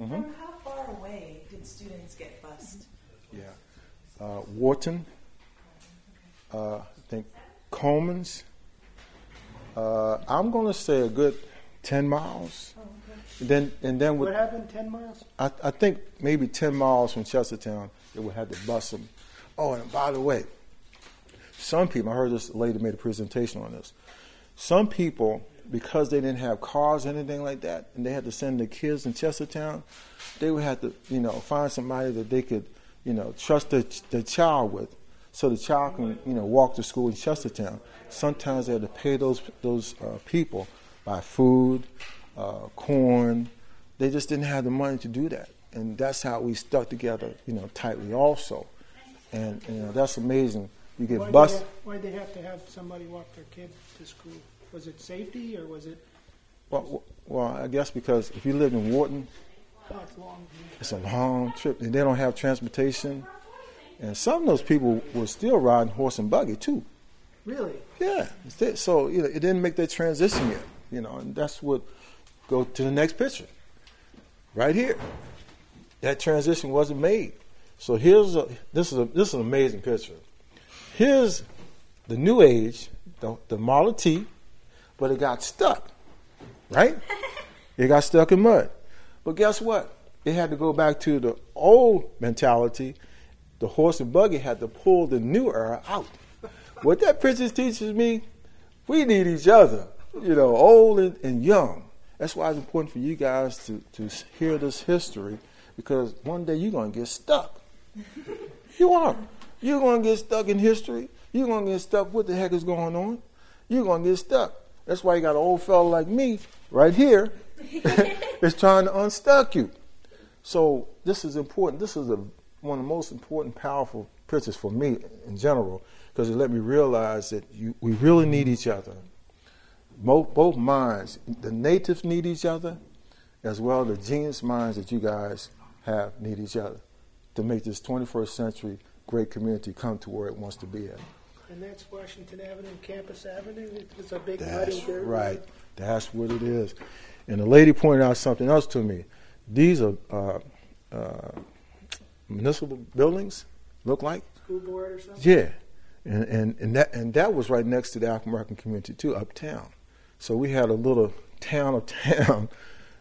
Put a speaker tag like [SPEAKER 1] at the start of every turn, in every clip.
[SPEAKER 1] Mm-hmm.
[SPEAKER 2] From how far away did students get bused?
[SPEAKER 1] Yeah. Uh, Worton, uh, I think Coleman's. Uh, I'm going to say a good 10 miles.
[SPEAKER 2] Oh, okay.
[SPEAKER 1] And then, and then with,
[SPEAKER 3] What happened, 10 miles?
[SPEAKER 1] I, I think maybe 10 miles from Chestertown, they would have to bus them. Oh, and by the way, some people, I heard this lady made a presentation on this. Some people, because they didn't have cars or anything like that, and they had to send their kids in Chestertown, they would have to, you know, find somebody that they could, you know, trust their, their child with, so the child can, you know, walk to school in Chestertown. Sometimes they had to pay those those uh, people by food, uh, corn. They just didn't have the money to do that, and that's how we stuck together, you know, tightly also. And you know, that's amazing. You get.
[SPEAKER 3] They have, why'd they have to have somebody walk their kid to school? Was it safety or was it,
[SPEAKER 1] Well, well, I guess because if you lived in Worton,
[SPEAKER 3] oh, it's long?
[SPEAKER 1] it's a long trip, and they don't have transportation. And some of those people were still riding horse and buggy too.
[SPEAKER 3] Really?
[SPEAKER 1] Yeah, so you know, it didn't make that transition yet. You know, and that's what go to the next picture. Right here, that transition wasn't made. So here's a this is a this is an amazing picture. Here's the new age, the, the Model T, but it got stuck. Right? it got stuck in mud. But guess what? It had to go back to the old mentality. The horse and buggy had to pull the new era out. What that picture teaches me, we need each other, you know, old and, and young. That's why it's important for you guys to, to hear this history because one day you're going to get stuck. You are. You're going to get stuck in history. You're going to get stuck. What the heck is going on? You're going to get stuck. That's why you got an old fella like me right here is trying to unstuck you. So this is important. This is a, one of the most important, powerful pictures for me in general because it let me realize that you, we really need each other. Both, both minds, the natives need each other, as well as the genius minds that you guys have need each other to make this 21st century great community come to where it wants to be at.
[SPEAKER 3] And that's Washington Avenue, and Campus Avenue? It's a big
[SPEAKER 1] That's
[SPEAKER 3] muddy dirt
[SPEAKER 1] right. That's what it is. And the lady pointed out something else to me. These are uh, uh, municipal buildings, look like.
[SPEAKER 3] School board or something?
[SPEAKER 1] Yeah, and and and that and that was right next to the African American community too, uptown. So we had a little town of town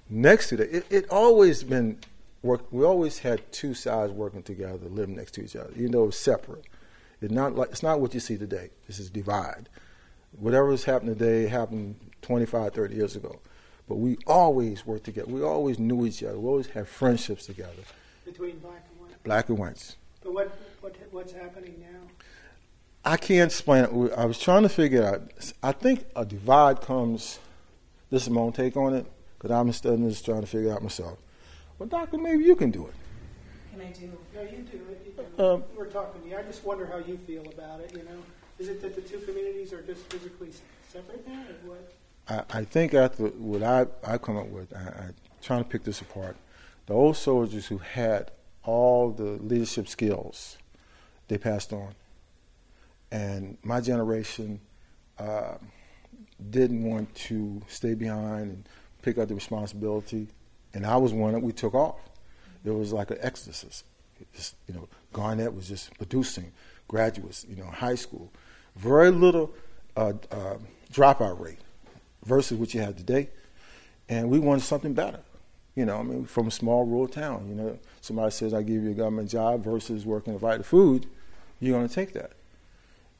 [SPEAKER 1] next to that. It, it always been work. We always had two sides working together, living next to each other, even though it was separate. It's not like it's not what you see today. This is divide. Whatever has happened today happened 25, 30 years ago. But we always worked together. We always knew each other. We always had friendships together,
[SPEAKER 3] Between black and white.
[SPEAKER 1] black and whites.
[SPEAKER 3] But what, what what's happening now?
[SPEAKER 1] I can't explain it. I was trying to figure out. I think a divide comes. This is my own take on it because I'm studying this, trying to figure it out myself. Well, doctor, maybe you can do it.
[SPEAKER 2] Can I do?
[SPEAKER 3] No, you do it. You know,
[SPEAKER 1] Um,
[SPEAKER 3] We're talking to you. I just wonder how you feel about it, you know? Is it that the two communities are just physically separate now, or what?
[SPEAKER 1] I, I think after what I I come up with, I, I'm trying to pick this apart. The old soldiers who had all the leadership skills, they passed on, and my generation uh, didn't want to stay behind and pick up the responsibility, and I was one that we took off. It was like an exorcism. Just, you know, Garnet was just producing graduates, you know, high school, very little uh, uh, dropout rate versus what you have today. And we wanted something better. You know, I mean, from a small rural town, you know, somebody says, I give you a government job versus working to the food, you're going to take that.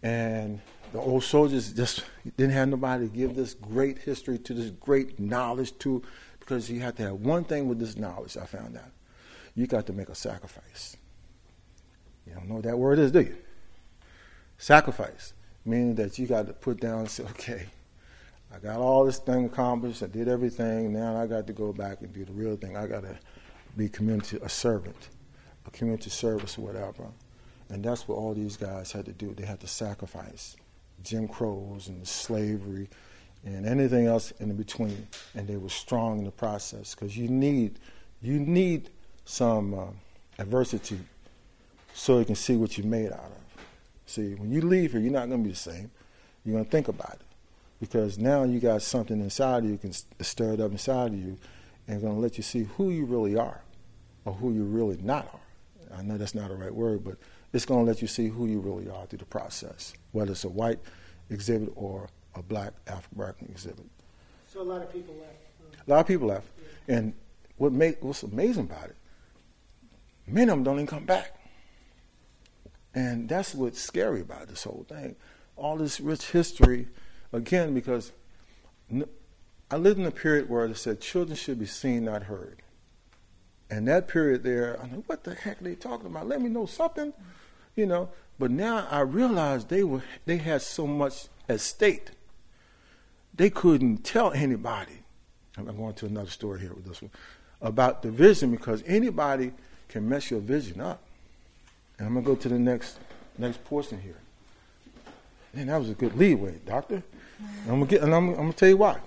[SPEAKER 1] And the old soldiers just didn't have nobody to give this great history to this great knowledge to, because you have to have one thing with this knowledge, I found out. You got to make a sacrifice. You don't know what that word is, do you? Sacrifice, meaning that you got to put down and say, okay, I got all this thing accomplished. I did everything. Now I got to go back and do the real thing. I got to be community a servant, a community service, whatever. And that's what all these guys had to do. They had to sacrifice Jim Crows and slavery and anything else in between. And they were strong in the process because you need you need some uh, adversity so you can see what you're made out of. See, when you leave here, you're not going to be the same. You're going to think about it because now you got something inside of you can stir it up inside of you, and going to let you see who you really are or who you really not are. I know that's not the right word, but it's going to let you see who you really are through the process, whether it's a white exhibit or a black African American exhibit.
[SPEAKER 3] So a lot of people left.
[SPEAKER 1] A lot of people left, and what make what's amazing about it, many of them don't even come back, and that's what's scary about this whole thing. All this rich history, again, because I lived in a period where they said children should be seen, not heard. And that period there, I'm like, what the heck are they talking about? Let me know something, you know. But now I realize they were they had so much at stake. They couldn't tell anybody. I'm going to another story here with this one about division because anybody can mess your vision up. And I'm gonna go to the next next portion here. Man, that was a good leeway, doctor. And I'm gonna get, and I'm, I'm gonna tell you why.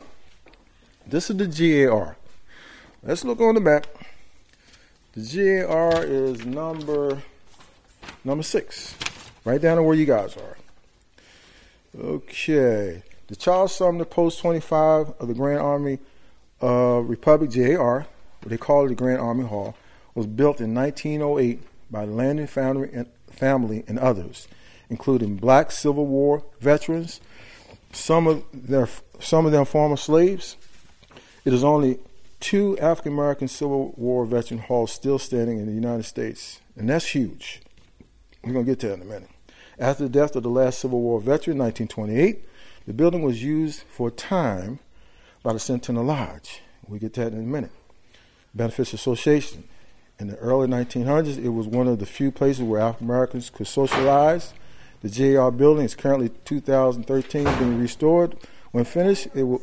[SPEAKER 1] This is the GAR. Let's look on the map. The GAR is number number six, right down to where you guys are. Okay, the Charles Sumner Post 25 of the Grand Army uh, Republic GAR, what they call it the Grand Army Hall, was built in 1908 by the Landing family and, family and others, including black Civil War veterans, some of their some of them former slaves. It is only two African American Civil War veteran halls still standing in the United States, and that's huge. We're going to get to that in a minute. After the death of the last Civil War veteran in 1928, the building was used for a time by the Centennial Lodge. We get to that in a minute. Benefits Association. In the early 1900s, it was one of the few places where African Americans could socialize. The JR building is currently 2013 being restored. When finished, it will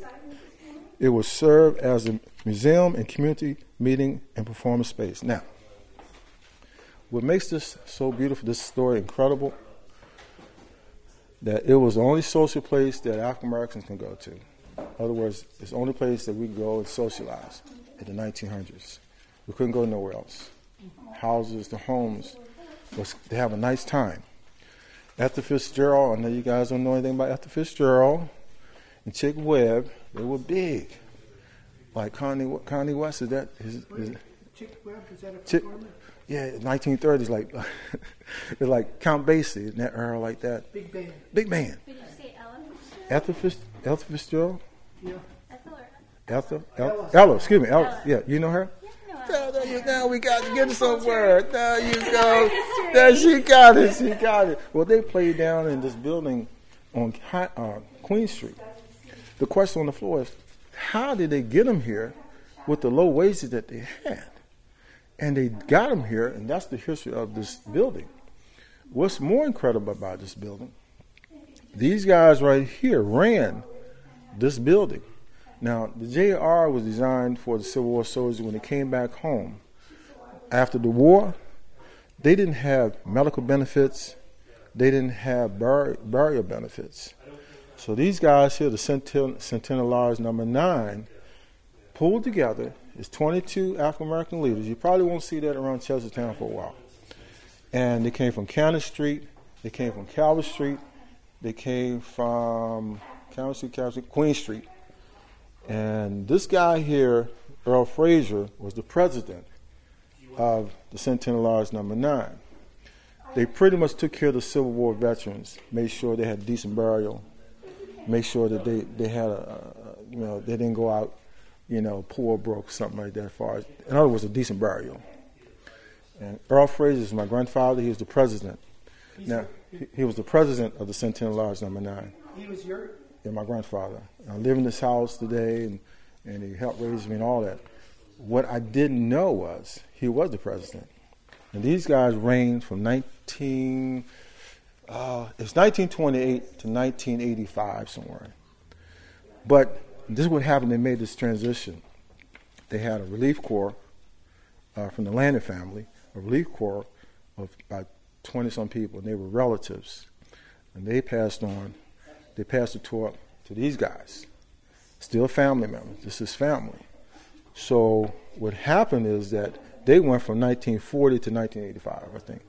[SPEAKER 1] it will serve as a museum and community meeting and performance space. Now, what makes this so beautiful, this story incredible, that it was the only social place that African Americans can go to. In other words, it's the only place that we go and socialize in the 1900s. We couldn't go nowhere else. Houses, the homes, was to have a nice time. Ethel Fitzgerald, I know you guys don't know anything about Ethel Fitzgerald and Chick Webb, they were big. Like Connie, Connie West, is that? Is, is,
[SPEAKER 3] Chick Webb, is that a
[SPEAKER 1] Chick, yeah, 1930s, like it's like Count Basie, in that era like that.
[SPEAKER 3] Big band.
[SPEAKER 1] Big man.
[SPEAKER 4] Did you say Ellen?
[SPEAKER 1] Ethel, Fitz, Ethel Fitzgerald?
[SPEAKER 3] Yeah.
[SPEAKER 4] Ethel or
[SPEAKER 1] Ethel?
[SPEAKER 3] Ella.
[SPEAKER 1] Ella, excuse me. Ella. Yeah, you know her?
[SPEAKER 4] Yeah, I know
[SPEAKER 1] Now, there you- now we got to get some word. There you go. There she got it. She got it. Well, they played down in this building on uh, Queen Street. The question on the floor is, how did they get them here with the low wages that they had? And they got them here, and that's the history of this building. What's more incredible about this building? These guys right here ran this building. Now, the JR was designed for the Civil War soldiers when they came back home. After the war, they didn't have medical benefits, they didn't have bur- burial benefits. So these guys here, the Centennial Lodge number nine, pulled together. It's 22 African American leaders. You probably won't see that around Chestertown for a while. And they came from Cannon Street, they came from Calvert Street, they came from Calvert Street, Calvert Street, Queen Street. And this guy here, Earl Fraser, was the president of the Centennial Lodge number nine. They pretty much took care of the Civil War veterans, made sure they had decent burial, made sure that they, they had a, you know, they didn't go out, you know, poor, broke, something like that. Far as, in other words, a decent burial. And Earl Fraser is my grandfather. He was the president. Now, he, he was the president of the Centennial Lodge number nine
[SPEAKER 3] He was your.
[SPEAKER 1] And my grandfather. I live in this house today, and, and he helped raise me and all that. What I didn't know was he was the president. And these guys reigned from 19, uh, it's 1928 to 1985 somewhere. But this is what happened. They made this transition. They had a relief corps uh, from the Landon family, a relief corps of about 20 some people, and they were relatives. And they passed on they passed the torch to these guys. Still family members. This is family. So what happened is that they went from 1940 to 1985, I think.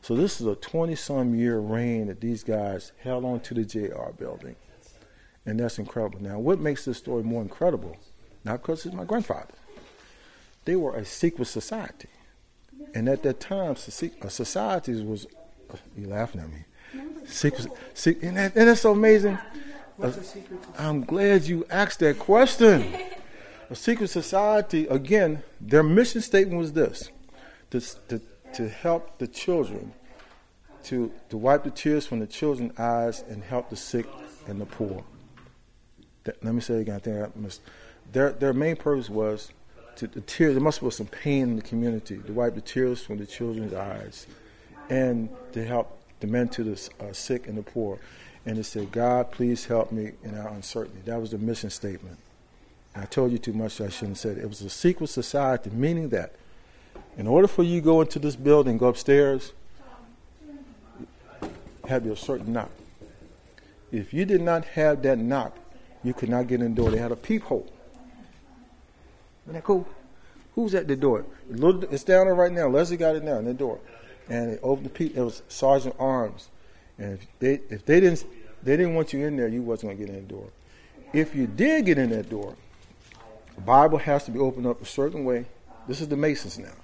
[SPEAKER 1] So this is a 20-some year reign that these guys held on to the JR building, and that's incredible. Now, what makes this story more incredible? Not because it's my grandfather. they were a secret society. And at that time, soci- societies was, uh, you laughing at me. Secret, secret and, that, and that's so amazing.
[SPEAKER 3] Uh, secret?
[SPEAKER 1] I'm glad you asked that question. A secret society, again, their mission statement was this to, to, to help the children, to, to wipe the tears from the children's eyes and help the sick and the poor. That, let me say it again. I think I missed. Their, their main purpose was to the tears. There must be some pain in the community to wipe the tears from the children's eyes, and to help the men to the uh, sick and the poor, and to said, God, please help me in our uncertainty. That was the mission statement. I told you too much. So I shouldn't have said it. It was a secret society, meaning that in order for you to go into this building, go upstairs, have your certain knock. If you did not have that knock, you could not get in the door. They had a peephole. Isn't that cool? Who's at the door? It's down there right now. Leslie got it now in the door, and they opened the peep. It was Sergeant Arms, and if they if they didn't they didn't want you in there, you wasn't gonna get in the door. If you did get in that door, the Bible has to be opened up a certain way. This is the Masons now,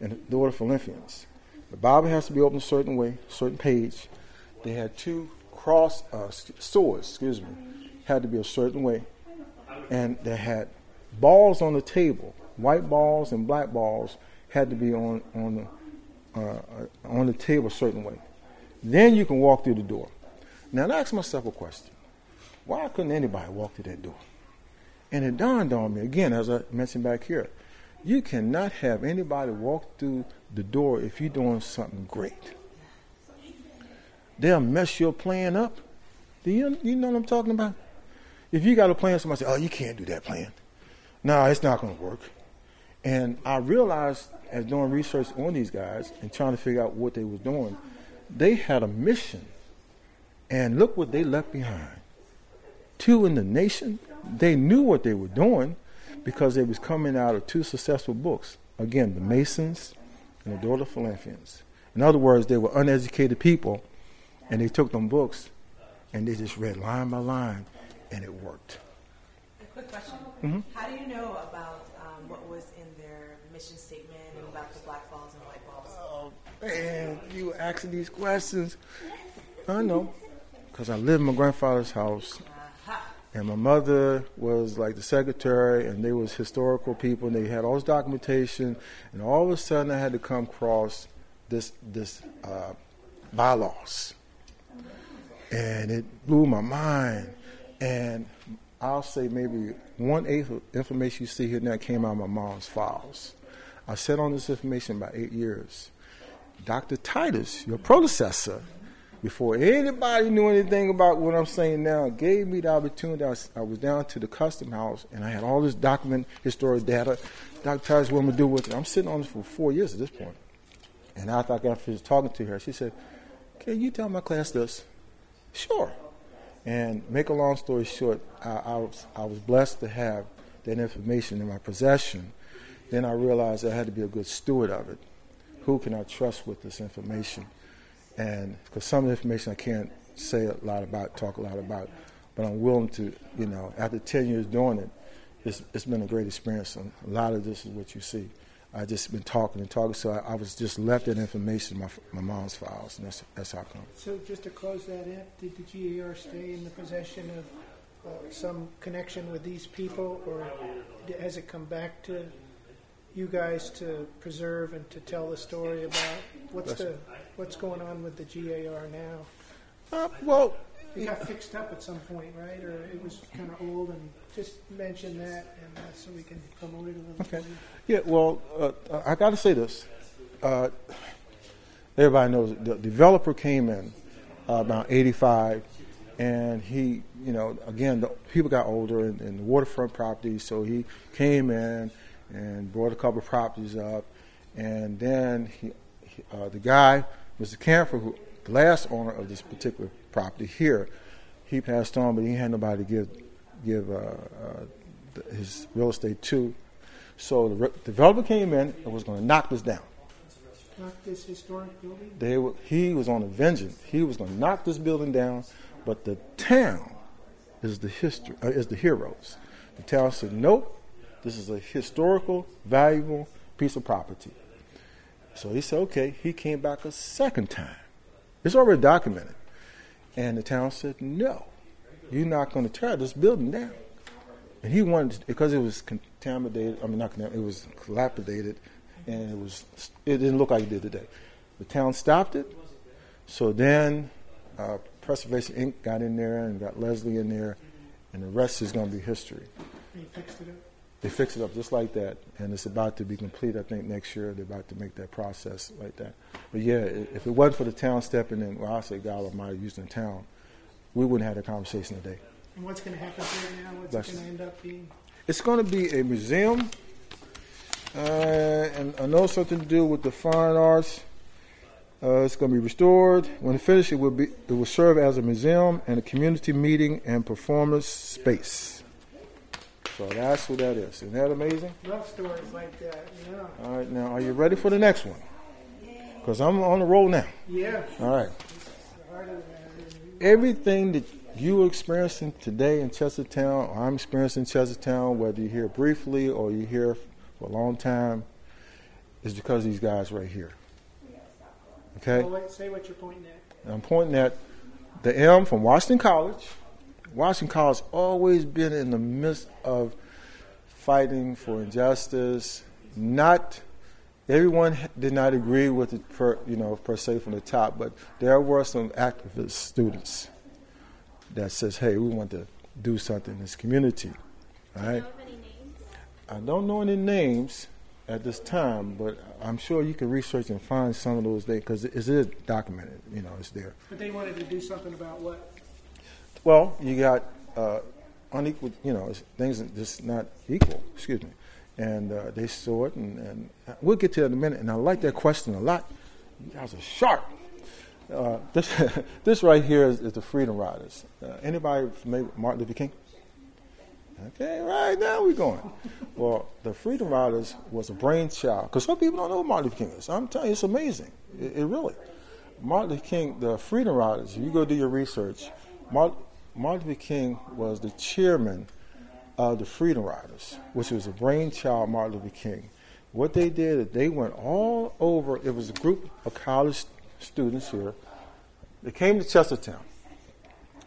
[SPEAKER 1] and the door of Philippians. The Bible has to be opened a certain way, certain page. They had two cross uh, swords, excuse me, had to be a certain way, and they had balls on the table, white balls and black balls had to be on on the uh, on the table a certain way. Then you can walk through the door. Now, I ask myself a question: Why couldn't anybody walk through that door? And it dawned on me again, as I mentioned back here, you cannot have anybody walk through the door if you're doing something great. They'll mess your plan up. Do you, you know what I'm talking about? If you got a plan, somebody say, "Oh, you can't do that plan." No, it's not going to work. And I realized, as doing research on these guys and trying to figure out what they was doing, they had a mission, and look what they left behind. Two in the nation. They knew what they were doing because they was coming out of two successful books. Again, the Masons and the Daughter of Philippians. In other words, they were uneducated people, and they took them books, and they just read line by line, and it worked.
[SPEAKER 2] A quick question.
[SPEAKER 1] Mhm.
[SPEAKER 2] How do you know about um, what was in their mission statement and about the black balls and white balls?
[SPEAKER 1] Oh man, you were asking these questions. I know, because I lived in my grandfather's house,
[SPEAKER 2] Aha.
[SPEAKER 1] and my mother was like the secretary, and they was historical people, and they had all this documentation, and all of a sudden I had to come across this this uh, bylaws, and it blew my mind. And I'll say maybe one eighth of information you see here now came out of my mom's files. I sat on this information about eight years. Dr. Titus, your predecessor, before anybody knew anything about what I'm saying now, gave me the opportunity. I was, down to the custom house and I had all this document, historic data. Dr. Titus, what I'm gonna do with it? I'm sitting on this for four years at this point. And after I got finished talking to her, she said, Can you tell my class this? Sure. And make a long story short, I, I, was, I was blessed to have that information in my possession. Then I realized I had to be a good steward of it. Who can I trust with this information? And because some of the information I can't say a lot about, talk a lot about, but I'm willing to, you know, after 10 years doing it, it's, it's been a great experience. And a lot of this is what you see. I just been talking and talking, so I, I was just left that information in my, my mom's files, and that's, that's how come.
[SPEAKER 3] So just to close that in, did the GAR stay in the possession of uh, some connection with these people, or has it come back to you guys to preserve and to tell the story about what's the what's going on with the GAR now?
[SPEAKER 1] Uh, well,
[SPEAKER 3] It got fixed up at some point, right? Or it was kind of old, and just mention that, and uh, so we can promote it a little.
[SPEAKER 1] Okay. Yeah, well, uh, I got to say this. Uh, everybody knows the developer came in uh, about 85, and he, you know, again, the people got older in, in the waterfront properties, so he came in and brought a couple of properties up, and then he, he, uh, the guy, Mr. Camphor, who the last owner of this particular property here, he passed on, but he had nobody to give give uh, uh, his real estate to. So the re- developer came in and was going to knock this down.
[SPEAKER 3] Not this historic building.
[SPEAKER 1] They were, he was on a vengeance. He was going to knock this building down, but the town is the history uh, is the heroes. The town said, "Nope, This is a historical, valuable piece of property. So he said, okay. He came back a second time. It's already documented. And the town said, no, you're not going to tear this building down. And he wanted, to, because it was contaminated, I mean, not contaminated, it was dilapidated, and it was, it didn't look like it did today. The town stopped it. So then uh, Preservation Inc. got in there and got Leslie in there, and the rest is going to be history.
[SPEAKER 3] They fixed it up.
[SPEAKER 1] They fix it up just like that, and it's about to be complete. I think next year they're about to make that process like that. But yeah, if it wasn't for the town stepping in, well, I say God Almighty using the town, we wouldn't have that conversation today.
[SPEAKER 3] And what's going to happen there now? What's
[SPEAKER 1] Bless
[SPEAKER 3] it going to end up being?
[SPEAKER 1] It's going to be a museum, uh, and I know something to do with the fine arts. Uh, it's going to be restored. When finished, it will be it will serve as a museum and a community meeting and performance space. So that's what that is. Isn't that amazing?
[SPEAKER 3] Love stories like that. Yeah.
[SPEAKER 1] All right, now are you ready for the next one? Because I'm on the roll now.
[SPEAKER 3] Yeah.
[SPEAKER 1] All right.
[SPEAKER 3] The heart of the matter.
[SPEAKER 1] Everything that you are experiencing today in Chestertown, or I'm experiencing in Chestertown, whether you're here briefly or you're here for a long time, is because of these guys right here. Okay?
[SPEAKER 3] Well, wait, say what you're pointing at.
[SPEAKER 1] I'm pointing at the Elm from Washington College. Washington College always been in the midst of fighting for injustice. Not everyone did not agree with it, per, you know, per se from the top, but there were some activist students that says, "Hey, we want to do something in this community." All
[SPEAKER 4] Do you
[SPEAKER 1] right.
[SPEAKER 4] know of any names?
[SPEAKER 1] I don't know any names at this time, but I'm sure you can research and find some of those names because it is documented. You know, it's there.
[SPEAKER 3] But they wanted to do something about what?
[SPEAKER 1] Well, you got uh, unequal, you know, things just not equal, excuse me. And uh, they saw it, and, and we'll get to that in a minute. And I like that question a lot. You guys are sharp. Uh, this, this right here is, is the Freedom Riders. Uh, anybody familiar with Martin Luther King? Okay, right now we're going. Well, the Freedom Riders was a brainchild, because some people don't know who Martin Luther King is. I'm telling you, it's amazing. It, it really. Martin Luther King, the Freedom Riders, you go do your research. Martin, Martin Luther King was the chairman of the Freedom Riders, which was a brainchild of Martin Luther King. What they did is they went all over. It was a group of college students here. They came to Chestertown.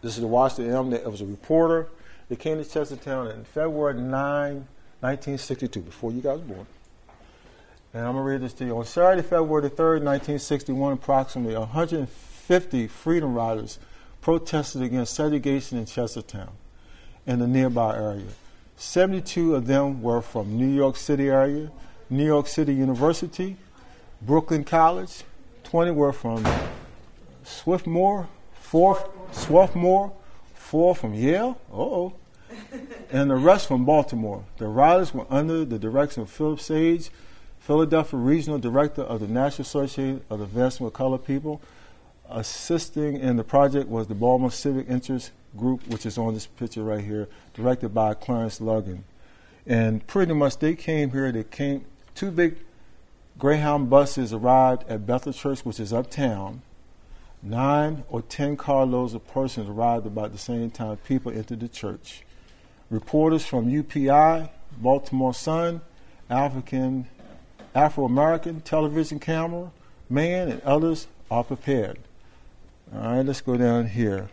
[SPEAKER 1] This is the Washington Elm. It was a reporter. They came to Chestertown in February 9, 1962, before you guys were born. And I'm going to read this to you. On Saturday, February the 3rd, 1961, approximately 150 Freedom Riders protested against segregation in Chestertown and the nearby area. 72 of them were from New York City area, New York City University, Brooklyn College. 20 were from Swiftmore, four Swarthmore, four from Yale, oh, and the rest from Baltimore. The riders were under the direction of Philip Sage, Philadelphia Regional Director of the National Association of the Advancement of Colored People. Assisting in the project was the Baltimore Civic Interest Group, which is on this picture right here, directed by Clarence Logan. And pretty much they came here, they came, two big Greyhound buses arrived at Bethel Church, which is uptown. Nine or ten carloads of persons arrived about the same time people entered the church. Reporters from UPI, Baltimore Sun, African, Afro American television camera, man, and others are prepared. All right, let's go down here.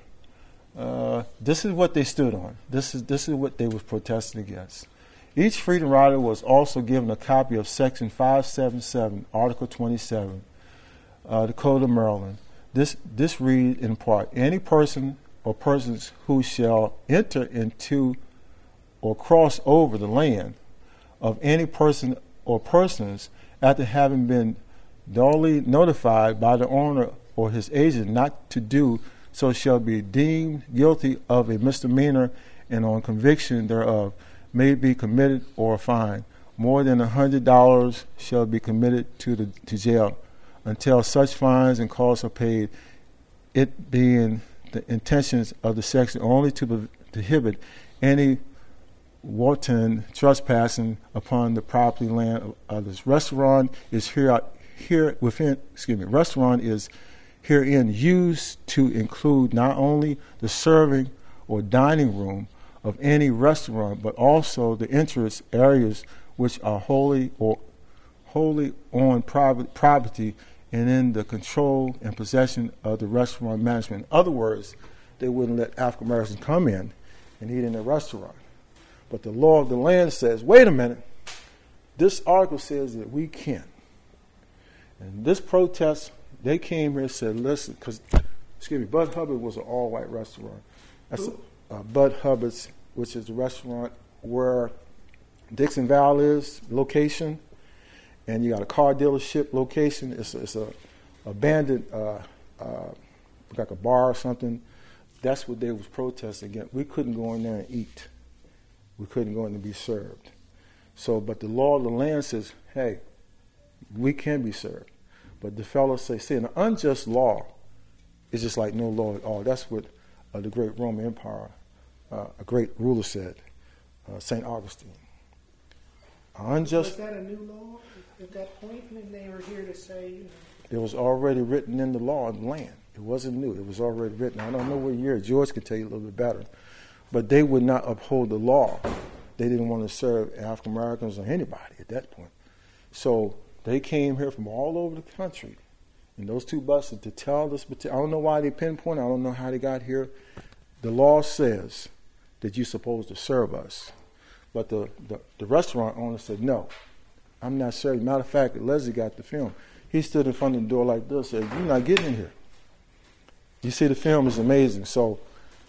[SPEAKER 1] Uh, this is what they stood on. This is this is what they were protesting against. Each freedom rider was also given a copy of Section 577, Article 27, uh, the Code of Maryland. This this reads in part: Any person or persons who shall enter into or cross over the land of any person or persons after having been duly notified by the owner or his agent not to do so shall be deemed guilty of a misdemeanor and on conviction thereof may be committed or fined. More than a hundred dollars shall be committed to the to jail until such fines and costs are paid. It being the intentions of the section only to prohibit any wanton trespassing upon the property land of others. Restaurant is here here within excuse me, restaurant is herein used to include not only the serving or dining room of any restaurant, but also the interest areas which are wholly or wholly on private property and in the control and possession of the restaurant management. In other words, they wouldn't let African Americans come in and eat in the restaurant. But the law of the land says, wait a minute, this article says that we can. And this protest, they came here and said, listen, because, excuse me, Bud Hubbard was an all white restaurant. That's uh, Bud Hubbard's, which is the restaurant where Dixon Valve is, location. And you got a car dealership location. It's a, it's a abandoned, uh, uh, like a bar or something. That's what they was protesting against. We couldn't go in there and eat. We couldn't go in and be served. So, but the law of the land says, hey, we can be served. But the fellows say, see, an unjust law is just like no law at all. That's what uh, the great Roman Empire, uh, a great ruler said, uh, St. Augustine.
[SPEAKER 3] Unjust. Was that a new law at that point? And they were here to say, you know.
[SPEAKER 1] It was already written in the law of the land. It wasn't new. It was already written. I don't know what year. George could tell you a little bit better. But they would not uphold the law. They didn't want to serve African Americans or anybody at that point. So they came here from all over the country in those two buses to tell this. I don't know why they pinpoint. I don't know how they got here. The law says that you're supposed to serve us. But the, the, the restaurant owner said, no, I'm not serving. Matter of fact, Leslie got the film. He stood in front of the door like this, said, you're not getting in here. You see, the film is amazing. So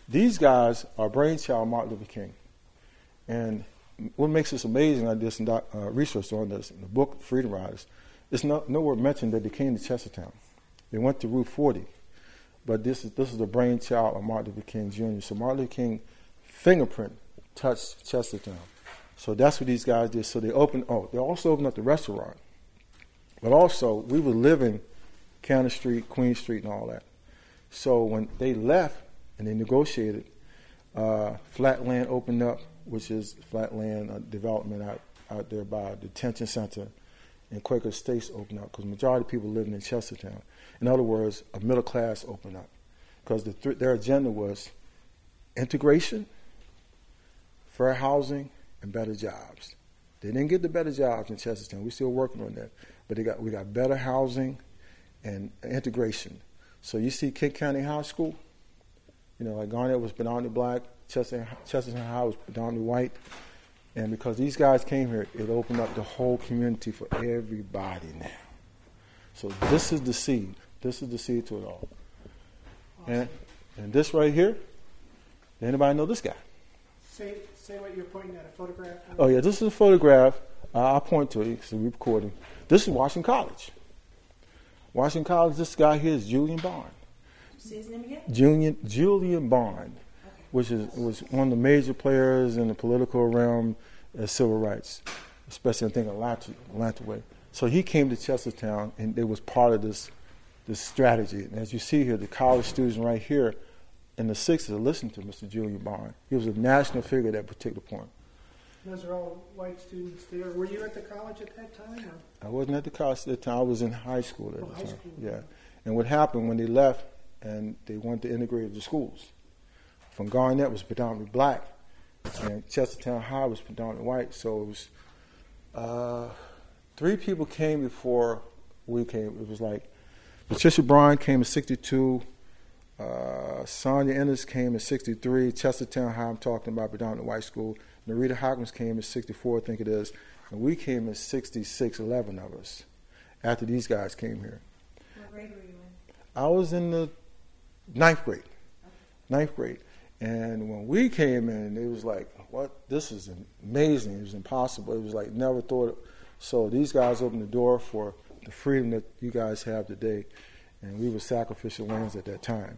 [SPEAKER 1] these guys are brainchild Martin Luther King. And what makes this amazing, I did some doc, uh, research on this in the book, Freedom Riders, it's no, nowhere mentioned that they came to Chestertown. They went to Route 40. But this is, this is the brainchild of Martin Luther King Jr. So Martin Luther King fingerprint touched Chestertown. So that's what these guys did. So they opened, oh, they also opened up the restaurant. But also, we were living County Street, Queen Street, and all that. So when they left and they negotiated, uh, Flatland opened up, which is Flatland uh, development out, out there by the detention center, and Quaker Estates opened up because majority of people living in Chestertown. In other words, a middle class opened up because the th- their agenda was integration, fair housing, and better jobs. They didn't get the better jobs in Chestertown. We're still working on that, but they got we got better housing and integration. So you see Kent County High School, you know, like Garnet was predominantly black, Chestertown, Chestertown High was predominantly white. And because these guys came here, it opened up the whole community for everybody now. So this is the seed. This is the seed to it all. Awesome. And and this right here, anybody know this guy?
[SPEAKER 3] Say say what you're pointing at, a photograph?
[SPEAKER 1] Oh yeah, this is a photograph. Uh, I'll point to it because we're recording. This is Washington College. Washington College, this guy here is Julian Bond.
[SPEAKER 2] See his name again?
[SPEAKER 1] Julian, Julian Bond, okay. which is was one of the major players in the political realm of civil rights, especially I think Atlanta, Atlanta way. So he came to Chestertown, and it was part of this this strategy. And as you see here, the college students right here in the 60s listened to Mr. Julian Bond. He was a national figure at that particular point.
[SPEAKER 3] Those are all white students there. Were you at the college at that time? Or?
[SPEAKER 1] I wasn't at the college at that time. I was in high school at
[SPEAKER 3] oh,
[SPEAKER 1] the
[SPEAKER 3] time.
[SPEAKER 1] School.
[SPEAKER 3] Yeah.
[SPEAKER 1] And what happened when they left and they wanted to integrate the schools? From Garnet was predominantly black, and Chestertown High was predominantly white. So it was uh, three people came before we came. It was like Patricia Bryan came in '62. Uh, Sonia Ennis came in '63. Chestertown High, I'm talking about predominantly white school. Narita Hawkins came in 64, I think it is. And we came in 66, 11 of us, after these guys came here.
[SPEAKER 2] What grade were you in?
[SPEAKER 1] I was in the ninth grade. Ninth grade. And when we came in, it was like, what? This is amazing. It was impossible. It was like, never thought. So these guys opened the door for the freedom that you guys have today. And we were sacrificial lambs at that time.